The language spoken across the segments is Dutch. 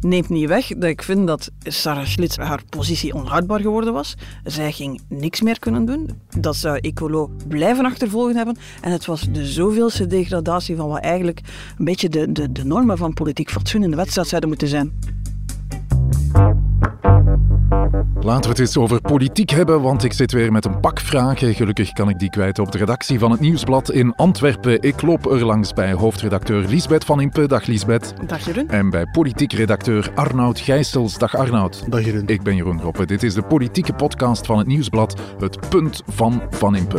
neemt niet weg dat ik vind dat Sarah Schlitz haar positie onhoudbaar geworden was. Zij ging niks meer kunnen doen. Dat zou Ecolo blijven achtervolgen hebben. En het was de zoveelste degradatie van wat eigenlijk een beetje de, de, de normen van politiek fatsoen in de wedstrijd zouden moeten zijn. Laten we het eens over politiek hebben, want ik zit weer met een pak vragen. Gelukkig kan ik die kwijt op de redactie van het Nieuwsblad in Antwerpen. Ik loop er langs bij hoofdredacteur Liesbeth van Impe. Dag Liesbeth. Dag Jeroen. En bij politiek redacteur Arnoud Gijsels. Dag Arnoud. Dag Jeroen. Ik ben Jeroen Roppe. Dit is de politieke podcast van het Nieuwsblad, het punt van Van Impe.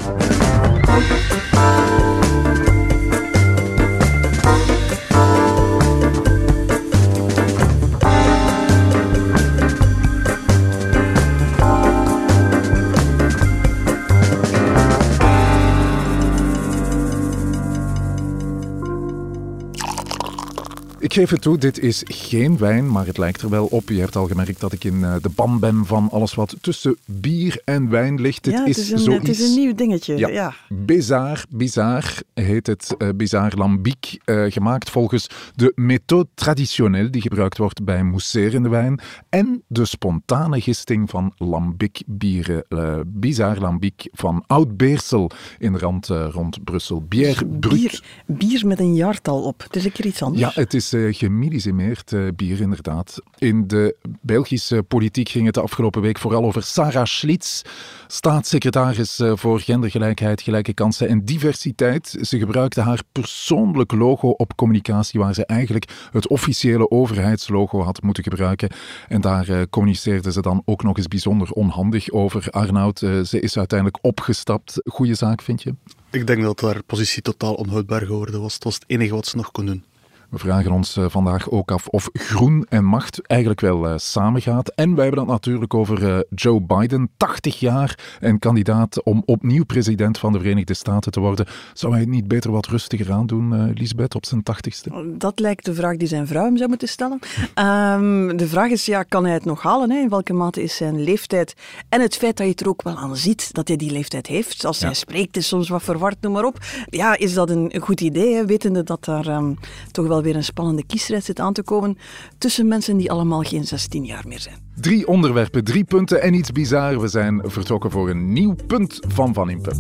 Ik geef het toe, dit is geen wijn, maar het lijkt er wel op. Je hebt al gemerkt dat ik in eh, de ban ben van alles wat tussen bier en wijn ligt. ja, het is, een, zoiets... het is een nieuw dingetje. Ja. ja. Bizar, bizar heet het. Uh, bizar lambic, uh, gemaakt volgens de méthode traditionnelle die gebruikt wordt bij mousserende wijn en de spontane gisting van lambic bieren. Uh, bizar lambic van Oud-Beersel in de rand rond Brussel. Bier, bier, bier met een jaartal op. Het is een keer iets anders. Ja, het is uh, gemilisimeerd uh, bier, inderdaad. In de Belgische politiek ging het de afgelopen week vooral over Sarah Schlitz, staatssecretaris uh, voor gendergelijkheid, gelijke kansen en diversiteit. Ze gebruikte haar persoonlijk logo op communicatie, waar ze eigenlijk het officiële overheidslogo had moeten gebruiken. En daar communiceerde ze dan ook nog eens bijzonder onhandig over. Arnoud, ze is uiteindelijk opgestapt. Goeie zaak, vind je? Ik denk dat haar positie totaal onhoudbaar geworden was. Het was het enige wat ze nog kon doen. We vragen ons vandaag ook af of groen en macht eigenlijk wel uh, samengaat. En wij hebben het natuurlijk over uh, Joe Biden, 80 jaar en kandidaat om opnieuw president van de Verenigde Staten te worden. Zou hij het niet beter wat rustiger aandoen, Lisbeth, op zijn 80ste? Dat lijkt de vraag die zijn vrouw hem zou moeten stellen. Um, de vraag is, ja, kan hij het nog halen? Hè? In welke mate is zijn leeftijd en het feit dat je het er ook wel aan ziet dat hij die leeftijd heeft. Als ja. hij spreekt is soms wat verward, noem maar op. Ja, is dat een, een goed idee, hè? wetende dat daar um, toch wel weer een spannende kiesstrijd zit aan te komen tussen mensen die allemaal geen 16 jaar meer zijn. Drie onderwerpen, drie punten en iets bizar. We zijn vertrokken voor een nieuw punt van Van Impe.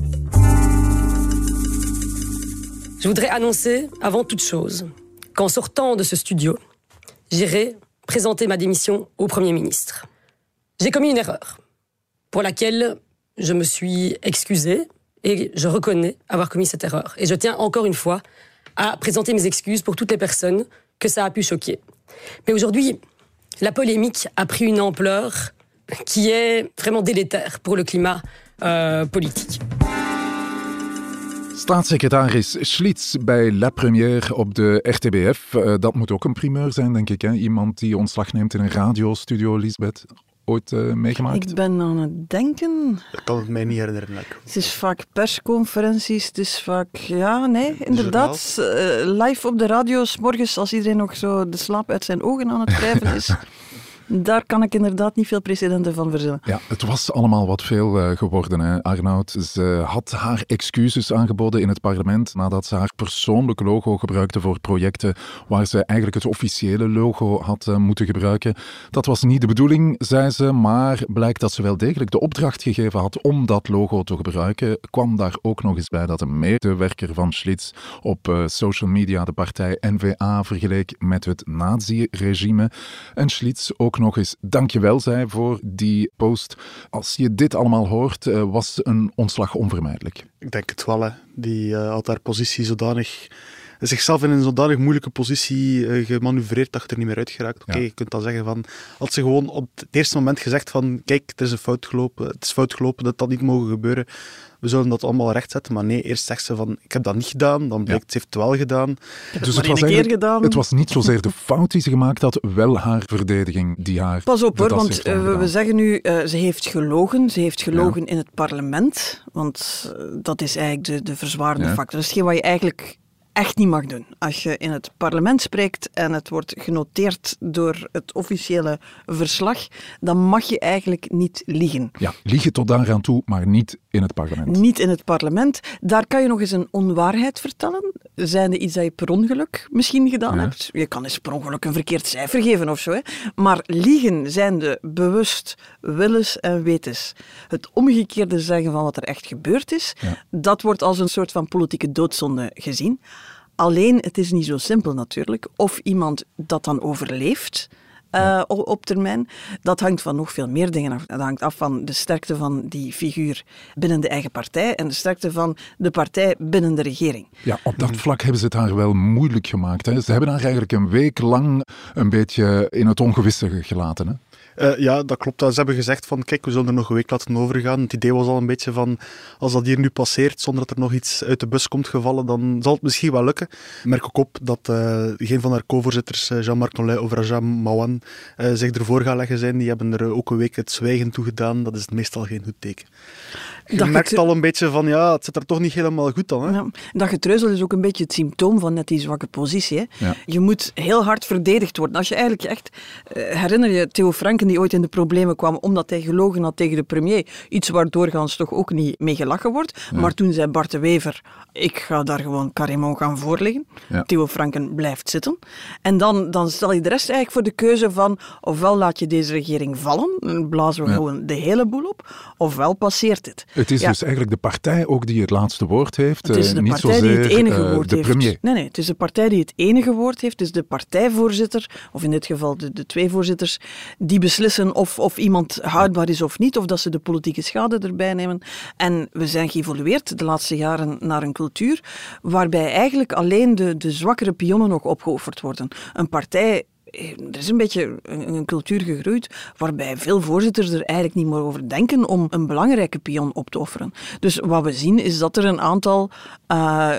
Je voudrais annoncer, avant toute chose, qu'en sortant de ce studio, j'irai présenter ma démission au Premier ministre. J'ai commis une erreur, pour laquelle je me suis excusé et je reconnais avoir commis cette erreur. Et je tiens encore une fois à présenter mes excuses pour toutes les personnes que ça a pu choquer. Mais aujourd'hui, la polémique a pris une ampleur qui est vraiment délétère pour le climat euh, politique. Staatssecretaris Schlitz bij La Première op de RTBF. Uh, dat moet ook een primeur zijn, denk ik. Hè? Iemand die ontslag neemt in een radiostudio, Lisbeth ooit uh, meegemaakt? Ik ben aan het denken. Ik kan het mij niet herinneren. Het is vaak persconferenties, het is vaak... Ja, nee, inderdaad. Uh, live op de radio, s morgens als iedereen nog zo de slaap uit zijn ogen aan het wrijven is. Daar kan ik inderdaad niet veel precedenten van verzinnen. Ja, het was allemaal wat veel uh, geworden, hè, Arnoud. Ze had haar excuses aangeboden in het parlement nadat ze haar persoonlijk logo gebruikte voor projecten waar ze eigenlijk het officiële logo had uh, moeten gebruiken. Dat was niet de bedoeling, zei ze, maar blijkt dat ze wel degelijk de opdracht gegeven had om dat logo te gebruiken. Kwam daar ook nog eens bij dat een medewerker van Schlitz op uh, social media de partij NVA vergeleek met het nazi-regime. En Schlitz ook nog eens dankjewel zei voor die post. Als je dit allemaal hoort, uh, was een ontslag onvermijdelijk? Ik denk het wel. Hè. Die uh, had haar positie zodanig zichzelf in een zodanig moeilijke positie uh, gemanoeuvreerd dat je er niet meer uit geraakt. Oké, okay, ja. je kunt dan zeggen van... Had ze gewoon op het eerste moment gezegd van... Kijk, het is een fout gelopen. Het is fout gelopen, dat dat niet mogen gebeuren. We zullen dat allemaal rechtzetten. Maar nee, eerst zegt ze van... Ik heb dat niet gedaan. Dan blijkt, ja. ze heeft het wel gedaan. Dus het was, gedaan. het was niet zozeer de fout die ze gemaakt had, wel haar verdediging die haar... Pas op hoor, want uh, we zeggen nu... Uh, ze heeft gelogen. Ze heeft gelogen ja. in het parlement. Want dat is eigenlijk de, de verzwaarde factor. Dat is geen wat je eigenlijk echt niet mag doen. Als je in het parlement spreekt en het wordt genoteerd door het officiële verslag, dan mag je eigenlijk niet liegen. Ja, liegen tot daar aan toe, maar niet in het parlement. Niet in het parlement. Daar kan je nog eens een onwaarheid vertellen. Zijn er iets dat je per ongeluk misschien gedaan hebt? Je kan eens per ongeluk een verkeerd cijfer geven of zo. Hè? Maar liegen zijn de bewust willens en wetens. Het omgekeerde zeggen van wat er echt gebeurd is, dat wordt als een soort van politieke doodzonde gezien. Alleen, het is niet zo simpel natuurlijk. Of iemand dat dan overleeft, uh, op termijn. Dat hangt van nog veel meer dingen af. Dat hangt af van de sterkte van die figuur binnen de eigen partij en de sterkte van de partij binnen de regering. Ja, op dat vlak hebben ze het haar wel moeilijk gemaakt. Hè? Ze hebben haar eigenlijk een week lang een beetje in het ongewisse gelaten. Hè? Uh, ja, dat klopt. Ze hebben gezegd van, kijk, we zullen er nog een week laten overgaan. Het idee was al een beetje van, als dat hier nu passeert, zonder dat er nog iets uit de bus komt gevallen, dan zal het misschien wel lukken. Ik merk ook op dat uh, geen van haar co-voorzitters, uh, Jean-Marc Nollet of Rajam Mawan, zich ervoor gaan leggen zijn. Die hebben er ook een week het zwijgen toe gedaan. Dat is meestal geen goed teken. Je merkt al een beetje van, ja, het zit er toch niet helemaal goed dan. Hè? Ja, dat getreuzel is ook een beetje het symptoom van net die zwakke positie. Hè? Je moet heel hard verdedigd worden. Als je eigenlijk echt, herinner je Theo Franken die ooit in de problemen kwam omdat hij gelogen had tegen de premier. Iets waar doorgaans toch ook niet mee gelachen wordt. Maar toen zei Bart de Wever, ik ga daar gewoon Carimon gaan voorleggen. Theo Franken blijft zitten. En dan, dan stel je de rest eigenlijk voor de keuze van ofwel laat je deze regering vallen, en blazen we gewoon de hele boel op, ofwel passeert het. Het is dus eigenlijk de partij ook die het laatste woord heeft. Het is eh, de niet partij die het enige uh, woord de heeft. Premier. Nee, nee, het is de partij die het enige woord heeft. Het is de partijvoorzitter, of in dit geval de, de twee voorzitters, die beslissen of, of iemand houdbaar is of niet, of dat ze de politieke schade erbij nemen. En we zijn geëvolueerd de laatste jaren naar een cultuur waarbij eigenlijk alleen de, de zwakkere pionnen nog opgeofferd worden. Een partij er is een beetje een, cultuur gegroeid waarbij veel voorzitters er eigenlijk niet meer over denken om een belangrijke pion op te offeren. Dus wat we zien is dat er een aantal uh,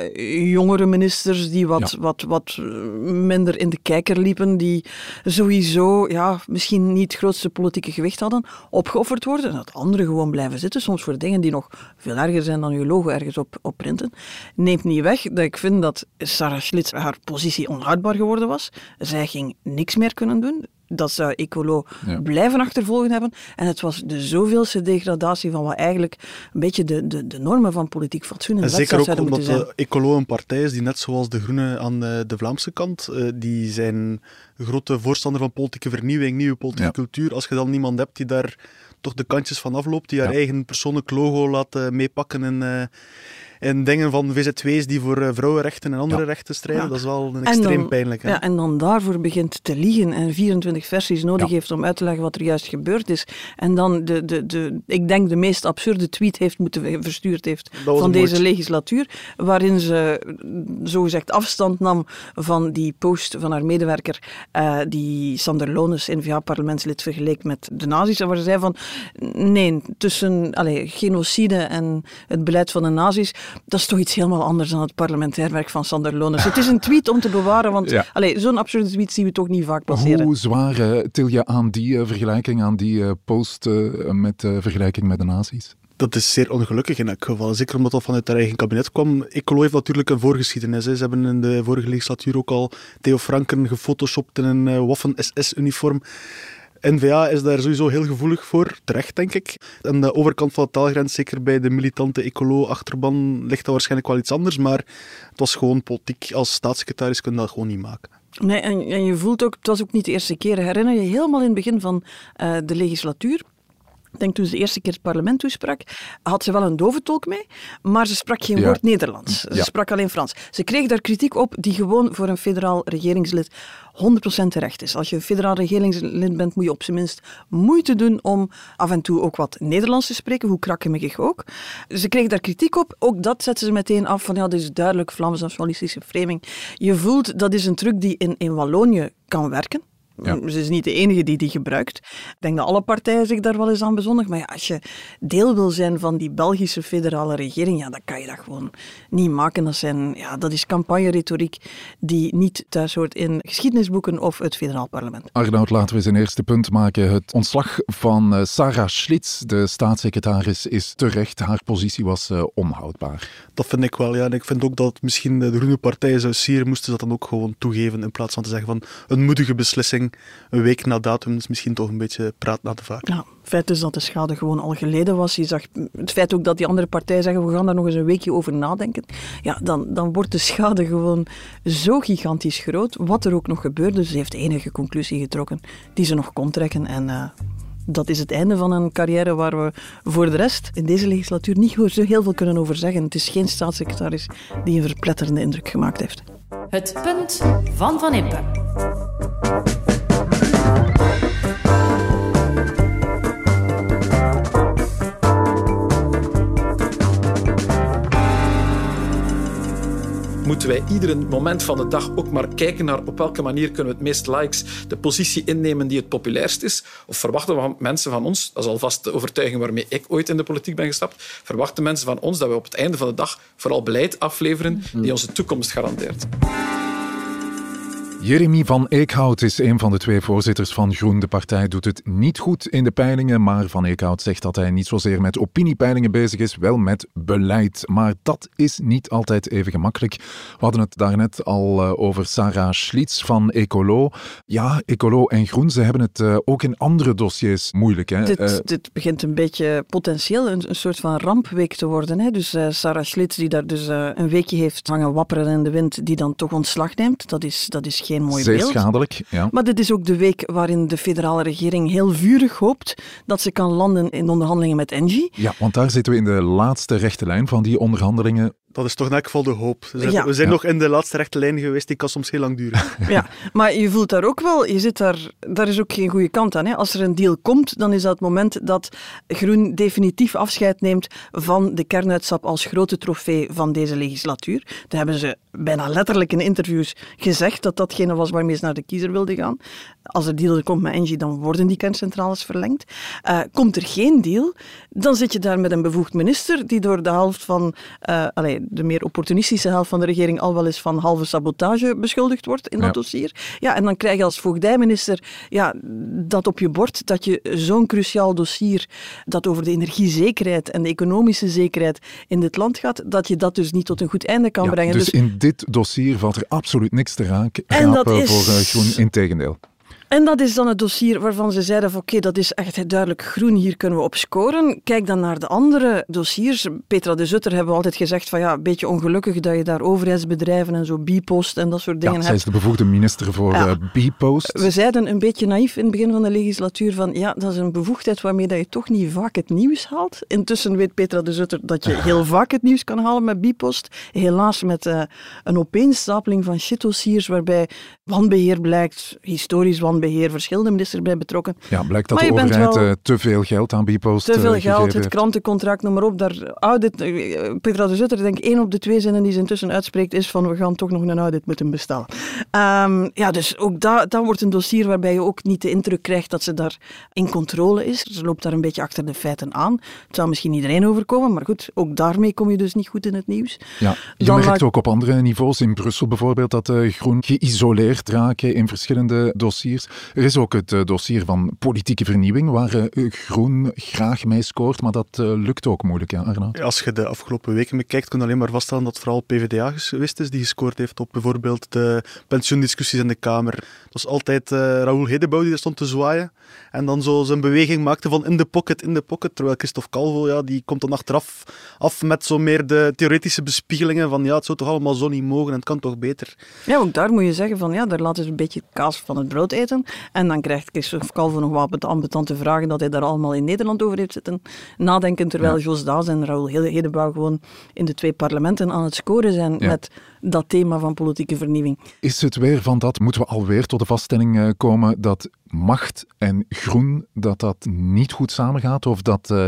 jongere ministers die wat, wat, wat minder in de kijker liepen, die sowieso ja, misschien niet het grootste politieke gewicht hadden, opgeofferd worden en dat anderen gewoon blijven zitten, soms voor dingen die nog veel erger zijn dan uw logo ergens op, op printen. Neemt niet weg dat ik vind dat Sarah Schlitz haar positie onhoudbaar geworden was. Zij ging niks meer kunnen doen. Dat zou Ecolo blijven achtervolgen hebben. En het was de zoveelste degradatie van wat eigenlijk een beetje de, de, de normen van politiek fatsoen en, en Zeker ook omdat de Ecolo een partij is die net zoals de Groenen aan eh, de Vlaamse kant, eh, die zijn grote voorstander van politieke vernieuwing, nieuwe politieke cultuur. Als je dan niemand hebt die daar toch de kantjes van afloopt, die haar eigen persoonlijk logo laat uh, meepakken en en dingen van VZW's die voor eh, vrouwenrechten en andere rechten strijden. Dat is wel een extreem dan, pijnlijk. Hè? Ja, en dan daarvoor begint te liegen en 24 versies nodig heeft om uit te leggen wat er juist gebeurd is. En dan de, de, de, ik denk de meest absurde tweet heeft moeten verstuurd heeft van deze legislatuur, waarin ze zogezegd afstand nam van die post van haar medewerker, uh, die Sander Lones, N-VA-parlementslid, vergeleek met de nazi's. En waar ze zei van, nee, tussen allez, genocide en het beleid van de nazi's dat is toch iets helemaal anders dan het parlementair werk van Sander Lones. Het is een tweet om te bewaren, want ja. zo'n absurde tweet zien we toch niet vaak passeren. Hoe zwaar uh, til je aan die uh, vergelijking, aan die uh, post met vergelijking met de nazi's? dat is zeer ongelukkig in elk geval. Zeker omdat dat vanuit haar eigen kabinet kwam. Ecolo heeft natuurlijk een voorgeschiedenis. Hè. Ze hebben in de vorige legislatuur ook al Theo Franken gefotoshopt in een Waffen-SS-uniform. N-VA is daar sowieso heel gevoelig voor, terecht denk ik. Aan de overkant van de taalgrens, zeker bij de militante ecolo-achterban, ligt dat waarschijnlijk wel iets anders. Maar het was gewoon politiek. Als staatssecretaris kun je dat gewoon niet maken. Nee, en, je voelt ook, het was ook niet de eerste keer. Herinner je helemaal in het begin van uh, de legislatuur? Ik denk toen ze de eerste keer het parlement toesprak, had ze wel een doventolk mee, maar ze sprak geen woord Nederlands. Ze sprak alleen Frans. Ze kreeg daar kritiek op die gewoon voor een federaal regeringslid 100% terecht is. Als je een federaal regeringslid bent, moet je op zijn minst moeite doen om af en toe ook wat Nederlands te spreken, hoe krakkemikkig ook. Ze kreeg daar kritiek op. Ook dat zetten ze meteen af van ja, dit is duidelijk Vlaams nationalistische framing. Je voelt dat is een truc die in, in Wallonië kan werken Ze is niet de enige die die gebruikt. Ik denk dat alle partijen zich daar wel eens aan bezondigen. Maar ja, als je deel wil zijn van die Belgische federale regering, ja, dan kan je dat gewoon niet maken. Dat, zijn, ja, dat is campagne-retoriek die niet thuis hoort in geschiedenisboeken of het federaal parlement. Arnoud, laten we zijn eerste punt maken. Het ontslag van eh, Sarah Schlitz, de staatssecretaris, is terecht. Haar positie was uh, onhoudbaar. Dat vind ik wel, ja. En ik vind ook dat misschien de groene partijen zou sieren, moesten ze dat dan ook gewoon toegeven in plaats van te zeggen van een moedige beslissing een week na datum is misschien toch een beetje praat na de vaak. Ja, het feit is dat de schade gewoon al geleden was. Je zag het feit ook dat die andere partijen zeggen we gaan daar nog eens een weekje over nadenken. Ja, dan, dan wordt de schade gewoon zo gigantisch groot. Wat er ook nog gebeurde, ze heeft de enige conclusie getrokken die ze nog kon trekken. En uh, dat is het einde van een carrière waar we voor de rest in deze legislatuur niet zo heel veel kunnen over zeggen. Het is geen staatssecretaris die een verpletterende indruk gemaakt heeft. Het punt van Van Impe. Moeten wij ieder moment van de dag ook maar kijken naar op welke manier kunnen we het meest likes de positie innemen die het populairst is? Of verwachten we mensen van ons, dat is alvast de overtuiging waarmee ik ooit in de politiek ben gestapt, verwachten mensen van ons dat we op het einde van de dag vooral beleid afleveren die onze toekomst garandeert? Jeremy van Eekhout is een van de twee voorzitters van Groen. De partij doet het niet goed in de peilingen, maar Van Eekhout zegt dat hij niet zozeer met opiniepeilingen bezig is, wel met beleid. Maar dat is niet altijd even gemakkelijk. We hadden het daarnet al eh, over Sarah Schlitz van Ecolo. Ja, Ecolo en Groen, ze hebben het eh, ook in andere dossiers moeilijk. Hè? Dit, uh, dit begint een beetje potentieel een, een, soort van rampweek te worden. Hè? Dus Sarah Schlitz, die daar dus een weekje heeft hangen wapperen in de wind, die dan toch ontslag neemt, dat is, dat is geen mooi Zeer beeld. schadelijk, ja. Maar dit is ook de week waarin de federale regering heel vurig hoopt dat ze kan landen in onderhandelingen met Engie. Ja, want daar zitten we in de laatste rechte lijn van die onderhandelingen. Dat is toch in elk geval de hoop. We zijn, ja. we zijn ja. nog in de laatste rechte lijn geweest, die kan soms heel lang duren. Ja, maar je voelt daar ook wel, je zit daar, daar is ook geen goede kant aan. Hè. Als er een deal komt, dan is dat het moment dat Groen definitief afscheid neemt van de kernuitstap als grote trofee van deze legislatuur. Dat hebben ze bijna letterlijk in interviews gezegd, dat datgene was waarmee ze naar de kiezer wilden gaan. Als er deal komt met Engie, dan worden die kerncentrales verlengd. Uh, komt er geen deal, dan zit je daar met een bevoegd minister die door de helft van... Uh, allez, de meer opportunistische helft van de regering al wel eens van halve sabotage beschuldigd wordt in dat ja. dossier. Ja, en dan krijg je als voogdijminister ja, dat op je bord, dat je zo'n cruciaal dossier dat over de energiezekerheid en de economische zekerheid in dit land gaat, dat je dat dus niet tot een goed einde kan ja, brengen. Dus, dus, in dit dossier valt er absoluut niks te raken en dat is... voor uh, Groen, integendeel. En dat is dan het dossier waarvan ze zeiden van oké, okay, dat is echt duidelijk groen, hier kunnen we op scoren. Kijk dan naar de andere dossiers. Petra de Zutter hebben we altijd gezegd van ja, een beetje ongelukkig dat je daar overheidsbedrijven en zo Bipost en dat soort dingen ja, hebt. zij is de bevoegde minister voor ja. uh, Bipost. We zeiden een beetje naïef in het begin van de legislatuur van ja, dat is een bevoegdheid waarmee dat je toch niet vaak het nieuws haalt. Intussen weet Petra de Zutter dat je heel vaak het nieuws kan halen met Bipost. Helaas met uh, een opeenstapeling van shitdossiers waarbij wanbeheer blijkt, historisch wanbeheer beheer, verschillende ministers bij betrokken. Ja, blijkt dat maar de overheid uh, te veel geld aan Bipost Te veel uh, geld, het krantencontract, noem maar op. Daar, audit, uh, Petra de Zutter, denk ik, één op de twee zinnen die ze intussen uitspreekt, is van we gaan toch nog een audit moeten bestellen. Um, ja, dus ook dat, dat wordt een dossier waarbij je ook niet de indruk krijgt dat ze daar in controle is. Ze loopt daar een beetje achter de feiten aan. Het zou misschien iedereen overkomen, maar goed, ook daarmee kom je dus niet goed in het nieuws. Ja, je Dan merkt ook op andere niveaus, in Brussel bijvoorbeeld, dat uh, Groen geïsoleerd raken in verschillende dossiers. Er is ook het uh, dossier van politieke vernieuwing, waar uh, Groen graag mee scoort, maar dat uh, lukt ook moeilijk, ja, Arno? Ja, als je de afgelopen weken bekijkt, kun je alleen maar vaststellen dat het vooral PvdA geweest is die gescoord heeft op bijvoorbeeld de pensioendiscussies in de Kamer. Dat was altijd Raoul Hedebouw die daar stond te zwaaien en dan zo zijn beweging maakte van in de pocket, in de pocket, terwijl Christophe Calvo, ja, die komt dan achteraf af met zo meer de theoretische bespiegelingen van ja, het zou toch allemaal zo niet mogen en het kan toch beter. Ja, ook daar moet je zeggen van ja, daar laten ze een beetje kaas van het brood eten. En dan krijgt Christophe Calvo nog wat ambetante vragen dat hij daar allemaal in Nederland over heeft zitten nadenken, terwijl ja. Jos Daas en Raoul Hedebouw gewoon in de twee parlementen aan het scoren zijn ja. met dat thema van politieke vernieuwing. Is het weer van dat, moeten we alweer tot de vaststelling komen dat macht en groen, dat dat niet goed samengaat? Of dat uh,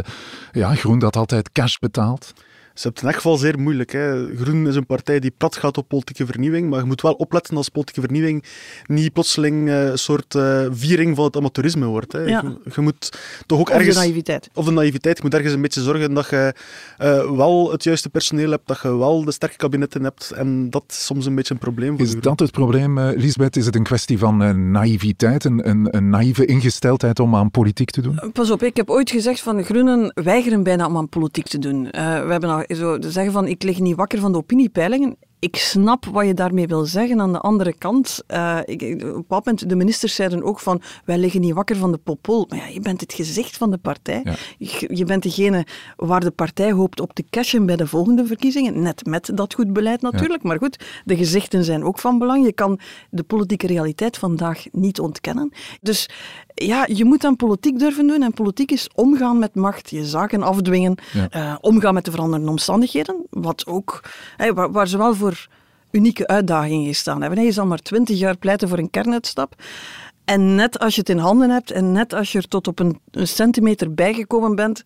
ja, groen dat altijd cash betaalt? Ze hebben het in elk geval zeer moeilijk. Hè. Groen is een partij die plat gaat op politieke vernieuwing, maar je moet wel opletten als politieke vernieuwing niet plotseling uh, een soort uh, viering van het amateurisme wordt. Hè. Ja. Je, je, moet toch ook Of ergens... de naïviteit. Of de naïviteit. Je moet ergens een beetje zorgen dat je uh, wel het juiste personeel hebt, dat je wel de sterke kabinetten hebt. En dat is soms een beetje een probleem. Voor is dat het probleem, uh, Lisbeth? Is het een kwestie van naïviteit, een, een, een, naïeve ingesteldheid om aan politiek te doen? Pas op, ik heb ooit gezegd van de Groenen weigeren bijna om aan politiek te doen. we hebben al zo zeggen van ik lig niet wakker van de opiniepeilingen ik snap wat je daarmee wil zeggen. Aan de andere kant, uh, ik, op een bepaald moment, de ministers zeiden ook van, wij liggen niet wakker van de popol. Maar ja, je bent het gezicht van de partij. Ja. Je, je, bent degene waar de partij hoopt op te cashen bij de volgende verkiezingen. Net met dat goed beleid natuurlijk. Ja. Maar goed, de gezichten zijn ook van belang. Je kan de politieke realiteit vandaag niet ontkennen. Dus ja, je moet aan politiek durven doen. En politiek is omgaan met macht, je zaken afdwingen, ja. uh, omgaan met de veranderende omstandigheden. Wat ook, hey, waar, waar zowel voor unieke uitdagingen gestaan hebben. Hij is al maar twintig jaar pleiten voor een kernuitstap. En net als je het in handen hebt en net als je er tot op een, een centimeter bijgekomen bent,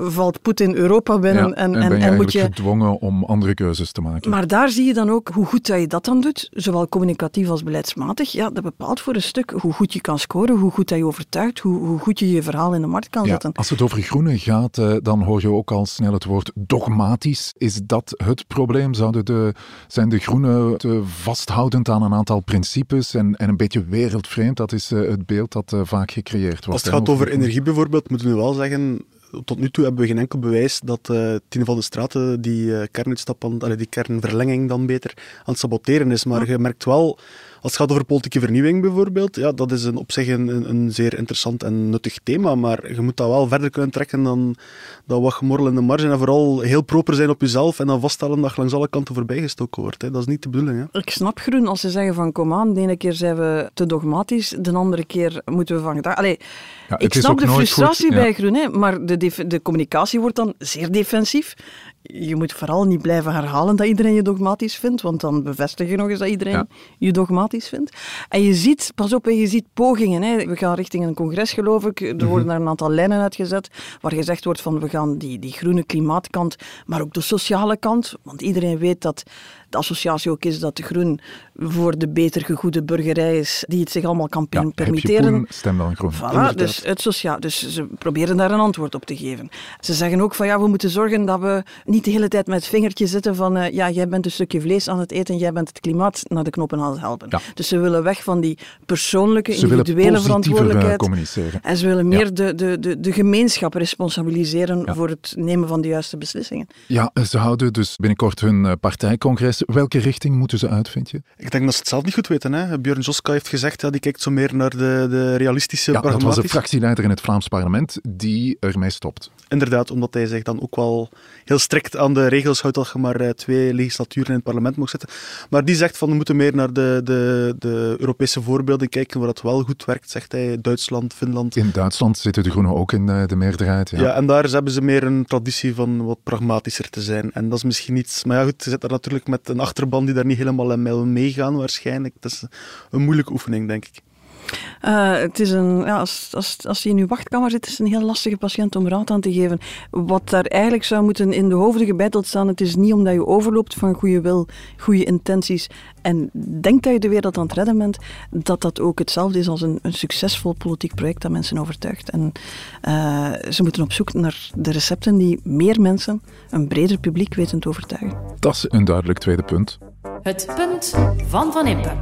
valt Poetin Europa binnen. Ja, en, en, en, ben je en moet je. gedwongen om andere keuzes te maken. Maar daar zie je dan ook hoe goed dat je dat dan doet, zowel communicatief als beleidsmatig. Ja, dat bepaalt voor een stuk hoe goed je kan scoren, hoe goed dat je overtuigt, hoe, hoe goed je je verhaal in de markt kan ja, zetten. Als het over groene gaat, eh, dan hoor je ook al snel het woord dogmatisch. Is dat het probleem? Zouden de, zijn de groenen te vasthoudend aan een aantal principes en, en een beetje wereldvreemd? Dat is uh, het beeld dat uh, vaak gecreëerd wordt. Als het gaat over energie bijvoorbeeld, moeten we wel zeggen tot nu toe hebben we geen enkel bewijs dat uh, Tine van de Straten die uh, kernuitstap, aan, allee, die kernverlenging dan beter aan het saboteren is. Maar ja. je merkt wel, als het gaat over politieke vernieuwing bijvoorbeeld, ja, dat is een, op zich een, een, een, zeer interessant en nuttig thema, maar je moet dat wel verder kunnen trekken dan, dan wat gemorrel in de marge en vooral heel proper zijn op jezelf en dan vaststellen dat je langs alle kanten voorbij gestoken wordt. Hè. Dat is niet de bedoeling. Hè. Ik snap Groen als ze zeggen van kom aan, de ene keer zijn we te dogmatisch, de andere keer moeten we van gedacht... Allee, ja, ik snap de frustratie goed, bij. Groen, hè, maar de, de communicatie wordt dan zeer defensief. Je moet vooral niet blijven herhalen dat iedereen je dogmatisch vindt, want dan bevestig je nog eens dat iedereen Ja. je dogmatisch vindt. En je ziet, pas op, je ziet pogingen. Hè. We gaan richting een congres, geloof ik. Er worden daar een aantal lijnen uitgezet waar gezegd wordt van we gaan die, die groene klimaatkant, maar ook de sociale kant. Want iedereen weet dat de associatie ook is dat de groen voor de beter gegoede burgerij is, die het zich allemaal kan Ja, heb je permitteren. poen, stem dan groen. Voilà, dus, het sociaal, dus ze proberen daar een antwoord op te geven. Ze zeggen ook van ja, we moeten zorgen dat we niet de hele tijd met het vingertje zitten van uh, ja, jij bent een stukje vlees aan het eten, jij bent het klimaat naar de knoppen aan het helpen. Ja. Dus ze willen weg van die persoonlijke, Ze individuele eh, verantwoordelijkheid. communiceren. En ze willen meer de, de, de, de gemeenschap responsabiliseren voor het nemen van de juiste beslissingen. Ja, ze houden dus binnenkort hun eh, Welke richting moeten ze uit, vind je? Ik denk dat ze het zelf niet goed weten. Hè. Björn Joska heeft gezegd, ja, die kijkt zo meer naar de, de realistische, Ja, dat was de fractieleider in het Vlaams parlement die ermee stopt. Inderdaad, omdat hij zich dan ook wel heel strikt aan de regels houdt dat je maar eh, twee legislaturen in het parlement mag zitten. Maar die zegt van we moeten meer naar de, de, de Europese voorbeelden kijken waar dat wel goed werkt, zegt hij. Duitsland, Finland. In Duitsland zitten de Groenen ook in eh, de meerderheid. Ja. Ja. en daar hebben ze meer een traditie van wat pragmatischer te zijn. En dat is misschien iets... Maar ja, goed, ze zitten daar natuurlijk met een achterban die daar niet helemaal wil meegaan, waarschijnlijk. Dat is een moeilijke oefening, denk ik. Eh, het is een, ja, als, als, als hij in uw wachtkamer zit, is het een heel lastige patiënt om raad aan te geven. Wat daar eigenlijk zou moeten in de hoofden gebeiteld staan, het is niet omdat je overloopt van goede wil, goede intenties en denkt dat je de wereld aan het redden bent, dat dat ook hetzelfde is als een, een succesvol politiek project dat mensen overtuigt. En eh, ze moeten op zoek naar de recepten die meer mensen, een breder publiek weten te overtuigen. Dat is een duidelijk tweede punt. Het punt van Van Impe.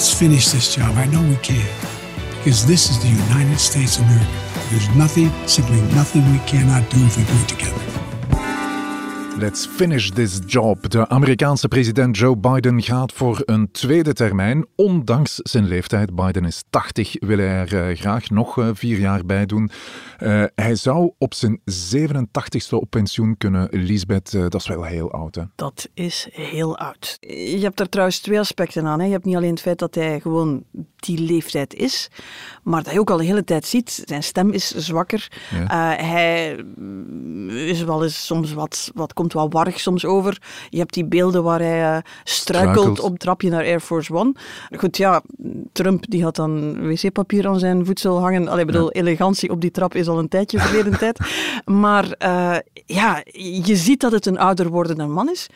Let's finish this job. I know we can. Because this is the United States of America. There's nothing, simply nothing we cannot do if we do it together. Let's finish this job. De Amerikaanse president Joe Biden gaat voor een tweede termijn. Ondanks zijn leeftijd, Biden is 80, wil hij er eh, graag nog eh, vier jaar bij doen. Eh, hij zou op zijn 87ste op pensioen kunnen. Lisbeth, dat is wel heel oud. Hè? Dat is heel oud. Je hebt daar trouwens twee aspecten aan. Hè. Je hebt niet alleen het feit dat hij gewoon die leeftijd is, maar dat je ook al de hele tijd ziet, zijn stem is zwakker. Ja. Hij is wel eens soms wat, wat, komt komt wat warrig soms over. Je hebt die beelden waar hij uh, struikelt, op het trapje naar Air Force One. Goed, ja, Trump die had dan wc-papier aan zijn voedsel hangen. Allee, bedoel, elegantie op die trap is al een tijdje verleden tijd. Maar uh, ja, je ziet dat het een ouder wordende man is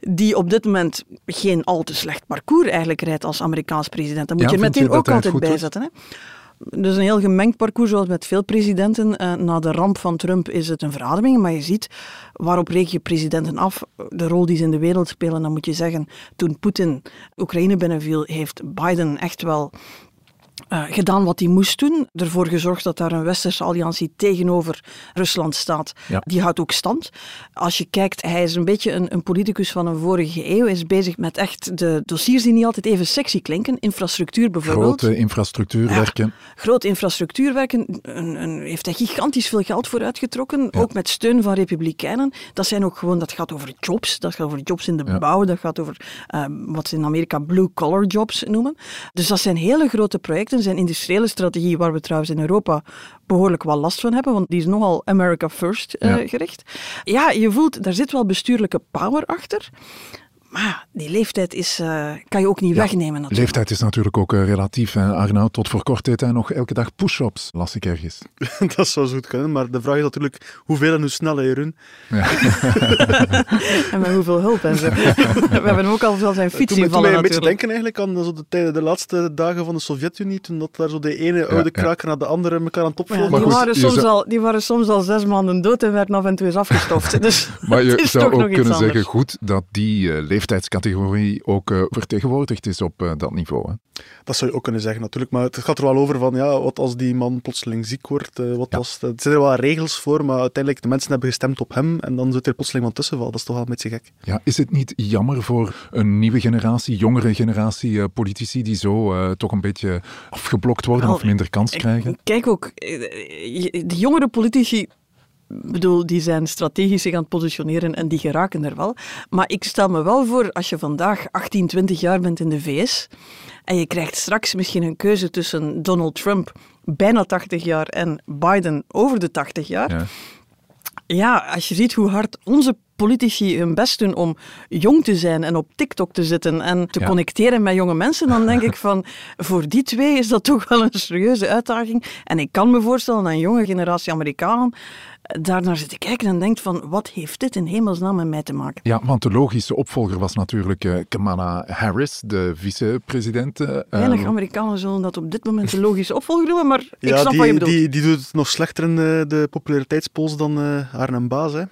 die op dit moment geen al te slecht parcours eigenlijk rijdt als Amerikaans president. Dat moet je er meteen ook altijd bij zetten. Hè? Dus een heel gemengd parcours, zoals met veel presidenten. Uh, na de ramp van Trump is het een verademing, maar je ziet waarop reken je presidenten af. De rol die ze in de wereld spelen, dan moet je zeggen, toen Poetin Oekraïne binnenviel, heeft Biden echt wel uh, gedaan wat hij moest doen. Ervoor gezorgd dat daar een westerse alliantie tegenover Rusland staat. Ja. Die houdt ook stand. Als je kijkt, hij is een beetje een, een, politicus van een vorige eeuw. Hij is bezig met echt de dossiers die niet altijd even sexy klinken. Infrastructuur bijvoorbeeld. Grote infrastructuurwerken. Ja, groot infrastructuurwerken. Een, een, heeft hij gigantisch veel geld voor uitgetrokken. Ja. Ook met steun van republikeinen. Dat zijn ook gewoon, dat gaat over jobs. Dat gaat over jobs in de bouw. Dat gaat over uh, wat ze in Amerika blue-collar jobs noemen. Dus dat zijn hele grote projecten zijn industriële strategie, waar we trouwens in Europa behoorlijk wat last van hebben, want die is nogal America First uh, ja. gericht. Ja, je voelt, daar zit wel bestuurlijke power achter. Maar die leeftijd is, uh, kan je ook niet ja, wegnemen natuurlijk. Leeftijd is natuurlijk ook uh, relatief. Hè. Arnoud, tot voor kort deed hij nog elke dag push-ups, las ik ergens. dat zou zo goed kunnen, maar de vraag is natuurlijk hoeveel en hoe snel hij run. Ja. en met hoeveel hulp en zo. We hebben ook al wel zijn fiets zien vallen een beetje denken eigenlijk aan zo de, tijden, de laatste dagen van de Sovjet-Unie, toen dat daar zo de ene oude kraker naar de andere elkaar aan het opvolgen ja, die, waren soms al, die waren soms al zes maanden dood en werden af en toe eens afgestoft. Dus maar je zou ook kunnen zeggen, goed, dat die uh, leeftijdscategorie ook uh, vertegenwoordigd is op uh, dat niveau. Hè? Dat zou je ook kunnen zeggen, natuurlijk. Maar het gaat er wel over van, ja, wat als die man plotseling ziek wordt? Uh, wat ja. als, er zijn er wel regels voor, maar uiteindelijk de mensen hebben gestemd op hem en dan zit er plotseling wat tussen. Dat is toch wel een beetje gek. Ja, is het niet jammer voor een nieuwe generatie, jongere generatie uh, politici die zo uh, toch een beetje afgeblokt worden of minder kans krijgen? Kijk ook, de jongere politici bedoel, die zijn strategisch zich aan het positioneren en die geraken er wel. Maar ik stel me wel voor, als je vandaag 18, 20 jaar bent in de VS en je krijgt straks misschien een keuze tussen Donald Trump, bijna 80 jaar, en Biden over de 80 jaar. Ja. ja, als je ziet hoe hard onze politici hun best doen om jong te zijn en op TikTok te zitten en te ja. connecteren met jonge mensen, dan denk ik van, voor die twee is dat toch wel een serieuze uitdaging. En ik kan me voorstellen dat een jonge generatie Amerikanen daarnaar zit te kijken en denkt van, wat heeft dit in hemelsnaam met mij te maken? Ja, want de logische opvolger was natuurlijk uh, Kamala Harris, de vicepresident. Uh, Weinig Amerikanen zullen dat op dit moment de logische opvolger noemen, maar ik ja, snap die, wat je bedoelt. Die, die doet het nog slechter in de, de populariteitspols dan uh, haar en baas, hè.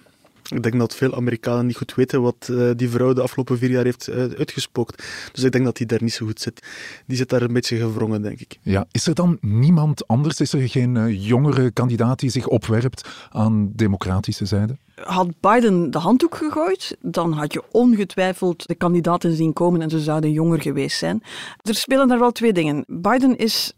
Ik denk dat veel Amerikanen niet goed weten wat uh, die vrouw de afgelopen vier jaar heeft uh, uitgespookt. Dus ik denk dat die daar niet zo goed zit. Die zit daar een beetje gevrongen, denk ik. Ja, is er dan niemand anders? Is er geen uh, jongere kandidaat die zich opwerpt aan democratische zijde? Had Biden de handdoek gegooid, dan had je ongetwijfeld de kandidaten zien komen en ze zouden jonger geweest zijn. Er spelen daar wel twee dingen. Biden is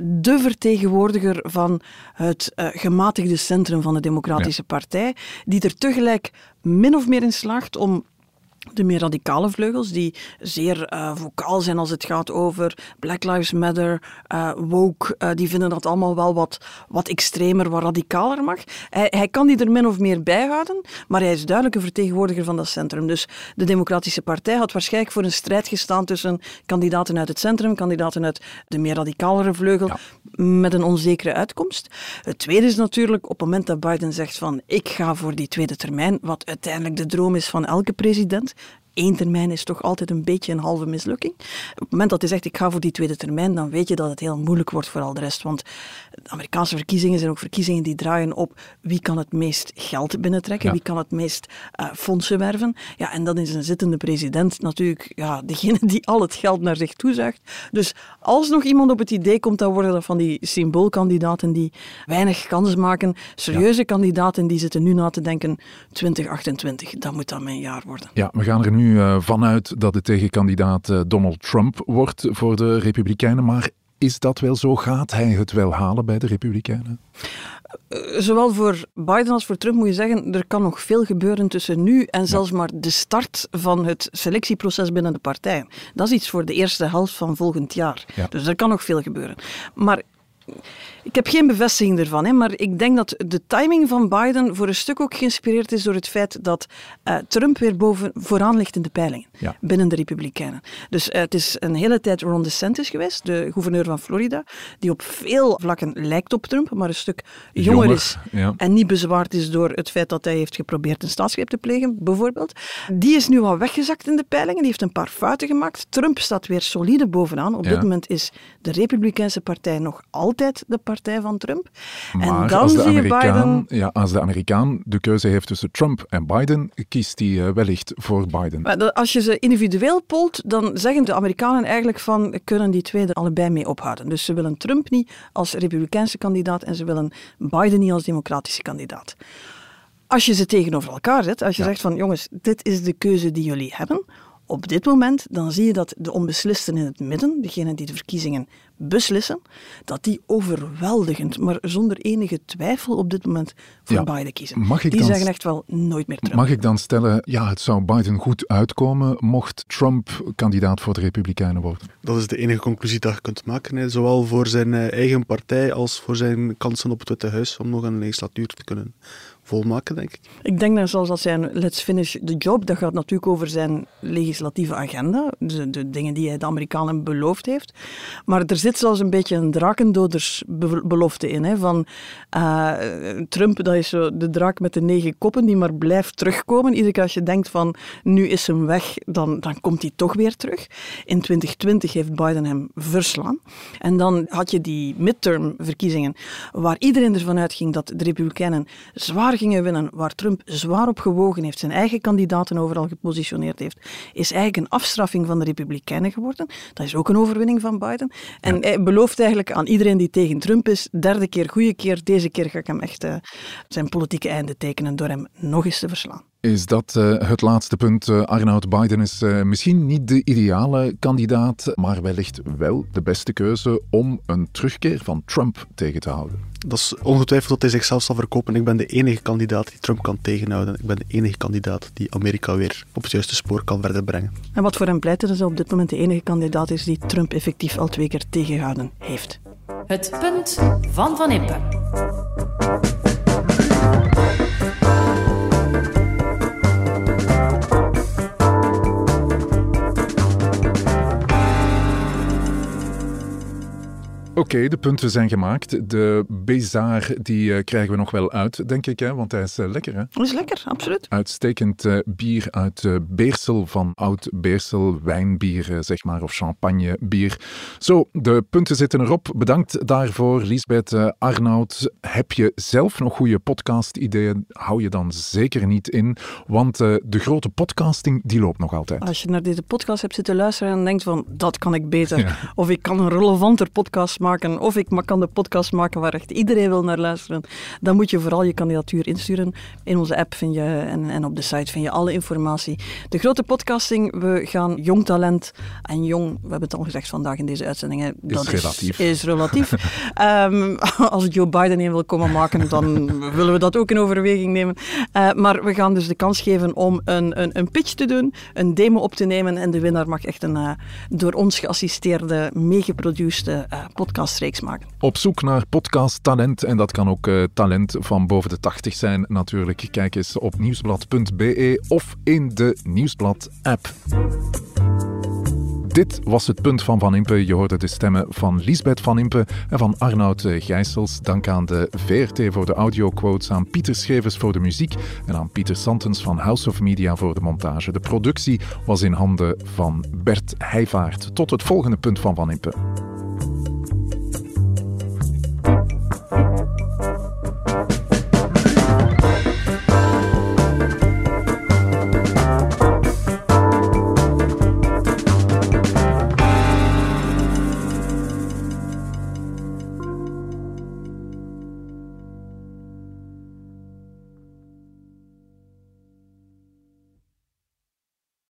de vertegenwoordiger van het uh, gematigde centrum van de Democratische ja. Partij, die er tegelijk min of meer in slaagt om de meer radicale vleugels, die zeer uh, vocaal zijn als het gaat over Black Lives Matter, uh, woke, uh, die vinden dat allemaal wel wat, wat extremer, wat radicaler mag. Hij, hij kan die er min of meer bijhouden, maar hij is duidelijk een vertegenwoordiger van dat centrum. Dus de Democratische Partij had waarschijnlijk voor een strijd gestaan tussen kandidaten uit het centrum, kandidaten uit de meer radicalere vleugel, ja. met een onzekere uitkomst. Het tweede is natuurlijk op het moment dat Biden zegt van ik ga voor die tweede termijn, wat uiteindelijk de droom is van elke president, Eén termijn is toch altijd een beetje een halve mislukking. Op het moment dat hij zegt ik ga voor die tweede termijn, dan weet je dat het heel moeilijk wordt voor al de rest. Want de Amerikaanse verkiezingen zijn ook verkiezingen die draaien op wie kan het meest geld binnentrekken, ja. wie kan het meest uh, fondsen werven. Ja, en dat is een zittende president natuurlijk ja, degene die al het geld naar zich toezuigt. Dus als nog iemand op het idee komt, dan worden dat van die symboolkandidaten die weinig kans maken. Serieuze ja. kandidaten die zitten nu na te denken 2028, dat moet dan mijn jaar worden. Ja, we gaan er nu uh, vanuit dat de tegenkandidaat uh, Donald Trump wordt voor de Republikeinen. Maar is dat wel zo? Gaat hij het wel halen bij de Republikeinen? Zowel voor Biden als voor Trump moet je zeggen, er kan nog veel gebeuren tussen nu en zelfs ja. maar de start van het selectieproces binnen de partij. Dat is iets voor de eerste helft van volgend jaar. Ja. Dus er kan nog veel gebeuren. Maar ik heb geen bevestiging ervan, hè, maar ik denk dat de timing van Biden voor een stuk ook geïnspireerd is door het feit dat uh, Trump weer boven, vooraan ligt in de peilingen Ja. binnen de Republikeinen. Dus uh, het is een hele tijd Ron DeSantis geweest, de gouverneur van Florida, die op veel vlakken lijkt op Trump, maar een stuk jonger, Jonger, is ja. en niet bezwaard is door het feit dat hij heeft geprobeerd een staatsgreep te plegen, bijvoorbeeld. Die is nu al weggezakt in de peilingen, die heeft een paar fouten gemaakt. Trump staat weer solide bovenaan. Op Ja. dit moment is de Republikeinse partij nog altijd de partij van Trump. Maar en dan als, de Amerikaan, Biden... ja, als de Amerikaan de keuze heeft tussen Trump en Biden, kiest hij eh, wellicht voor Biden. Maar als je ze individueel polt, dan zeggen de Amerikanen eigenlijk van kunnen die twee er allebei mee ophouden. Dus ze willen Trump niet als republikeinse kandidaat en ze willen Biden niet als democratische kandidaat. Als je ze tegenover elkaar zet, als je zegt van jongens, dit is de keuze die jullie hebben, op dit moment, dan zie je dat de onbeslisten in het midden, degenen die de verkiezingen beslissen, dat die overweldigend, maar zonder enige twijfel op dit moment voor Ja. Biden kiezen. Mag ik die dan zeggen echt wel nooit meer Trump. Mag ik dan stellen, ja, het zou Biden goed uitkomen mocht Trump kandidaat voor de Republikeinen worden? Dat is de enige conclusie dat je kunt maken. Hè. Zowel voor zijn eh, eigen partij als voor zijn kansen op het Witte Huis om nog een legislatuur te kunnen volmaken, denk ik. Ik denk dat zoals dat zijn Let's Finish the Job, dat gaat natuurlijk over zijn legislatieve agenda, de, de dingen die hij de Amerikanen beloofd heeft. Maar er zit zelfs een beetje een drakendodersbelofte in. Hè, van eh, Trump, dat is zo de draak met de negen koppen, die maar blijft terugkomen. Iedere keer als je denkt van nu is hem weg, dan, dan komt hij toch weer terug. In 2020 heeft Biden hem verslaan. En dan had je die midterm-verkiezingen, waar iedereen ervan uitging dat de Republikeinen zwaar gingen winnen, waar Trump zwaar op gewogen heeft, zijn eigen kandidaten overal gepositioneerd heeft, is eigenlijk een afstraffing van de Republikeinen geworden. Dat is ook een overwinning van Biden. En hij belooft eigenlijk aan iedereen die tegen Trump is, derde keer, goede keer, deze keer ga ik hem echt eh, zijn politieke einde tekenen door hem nog eens te verslaan. Is dat eh, het laatste punt? Eh, Arnoud Biden is eh, misschien niet de ideale kandidaat, maar wellicht wel de beste keuze om een terugkeer van Trump tegen te houden. Dat is ongetwijfeld dat hij zichzelf zal verkopen. Ik ben de enige kandidaat die Trump kan tegenhouden. Ik ben de enige kandidaat die Amerika weer op het juiste spoor kan verder brengen. En wat voor hem pleit dat hij op dit moment de enige kandidaat is die Trump effectief al twee keer tegengehouden heeft. Het punt van Van Impe. Oké, de punten zijn gemaakt. De Bézard die eh, krijgen we nog wel uit, denk ik, hè? want hij is eh, lekker. Hè? Dat is lekker, absoluut. Uitstekend eh, bier uit Beersel, van oud Beersel, wijnbier, zeg maar, of champagnebier. Zo, de punten zitten erop. Bedankt daarvoor, Lisbeth Arnoud. Heb je zelf nog goede podcast-ideeën? Hou je dan zeker niet in, want de grote podcasting, die loopt nog altijd. Als je naar deze podcast hebt zitten luisteren en denkt van, dat kan ik beter. Ja. Of ik kan een relevanter podcast maken. Of ik kan de podcast maken waar echt iedereen wil naar luisteren. Dan moet je vooral je kandidatuur insturen. In onze app vind je, en, en op de site vind je alle informatie. De grote podcasting, we gaan jong talent en jong, we hebben het al gezegd vandaag in deze uitzendingen. dat relatief. Is, relatief. Ehm, als Joe Biden een wil komen maken, dan willen we dat ook in overweging nemen. Eh, maar we gaan dus de kans geven om een, een, een pitch te doen, een demo op te nemen en de winnaar mag echt een eh, door ons geassisteerde, meegeproduceerde eh, maken. Op zoek naar podcasttalent, en dat kan ook eh, talent van boven de 80 zijn natuurlijk. Kijk eens op nieuwsblad.be of in de Nieuwsblad-app. Dit was het punt van Van Impe. Je hoorde de stemmen van Lisbeth Van Impe en van Arnoud eh, Gijsels. Dank aan de VRT voor de audioquotes, aan Pieter Schevers voor de muziek en aan Pieter Santens van House of Media voor de montage. De productie was in handen van Bert Heijvaart. Tot het volgende punt van Van Impe.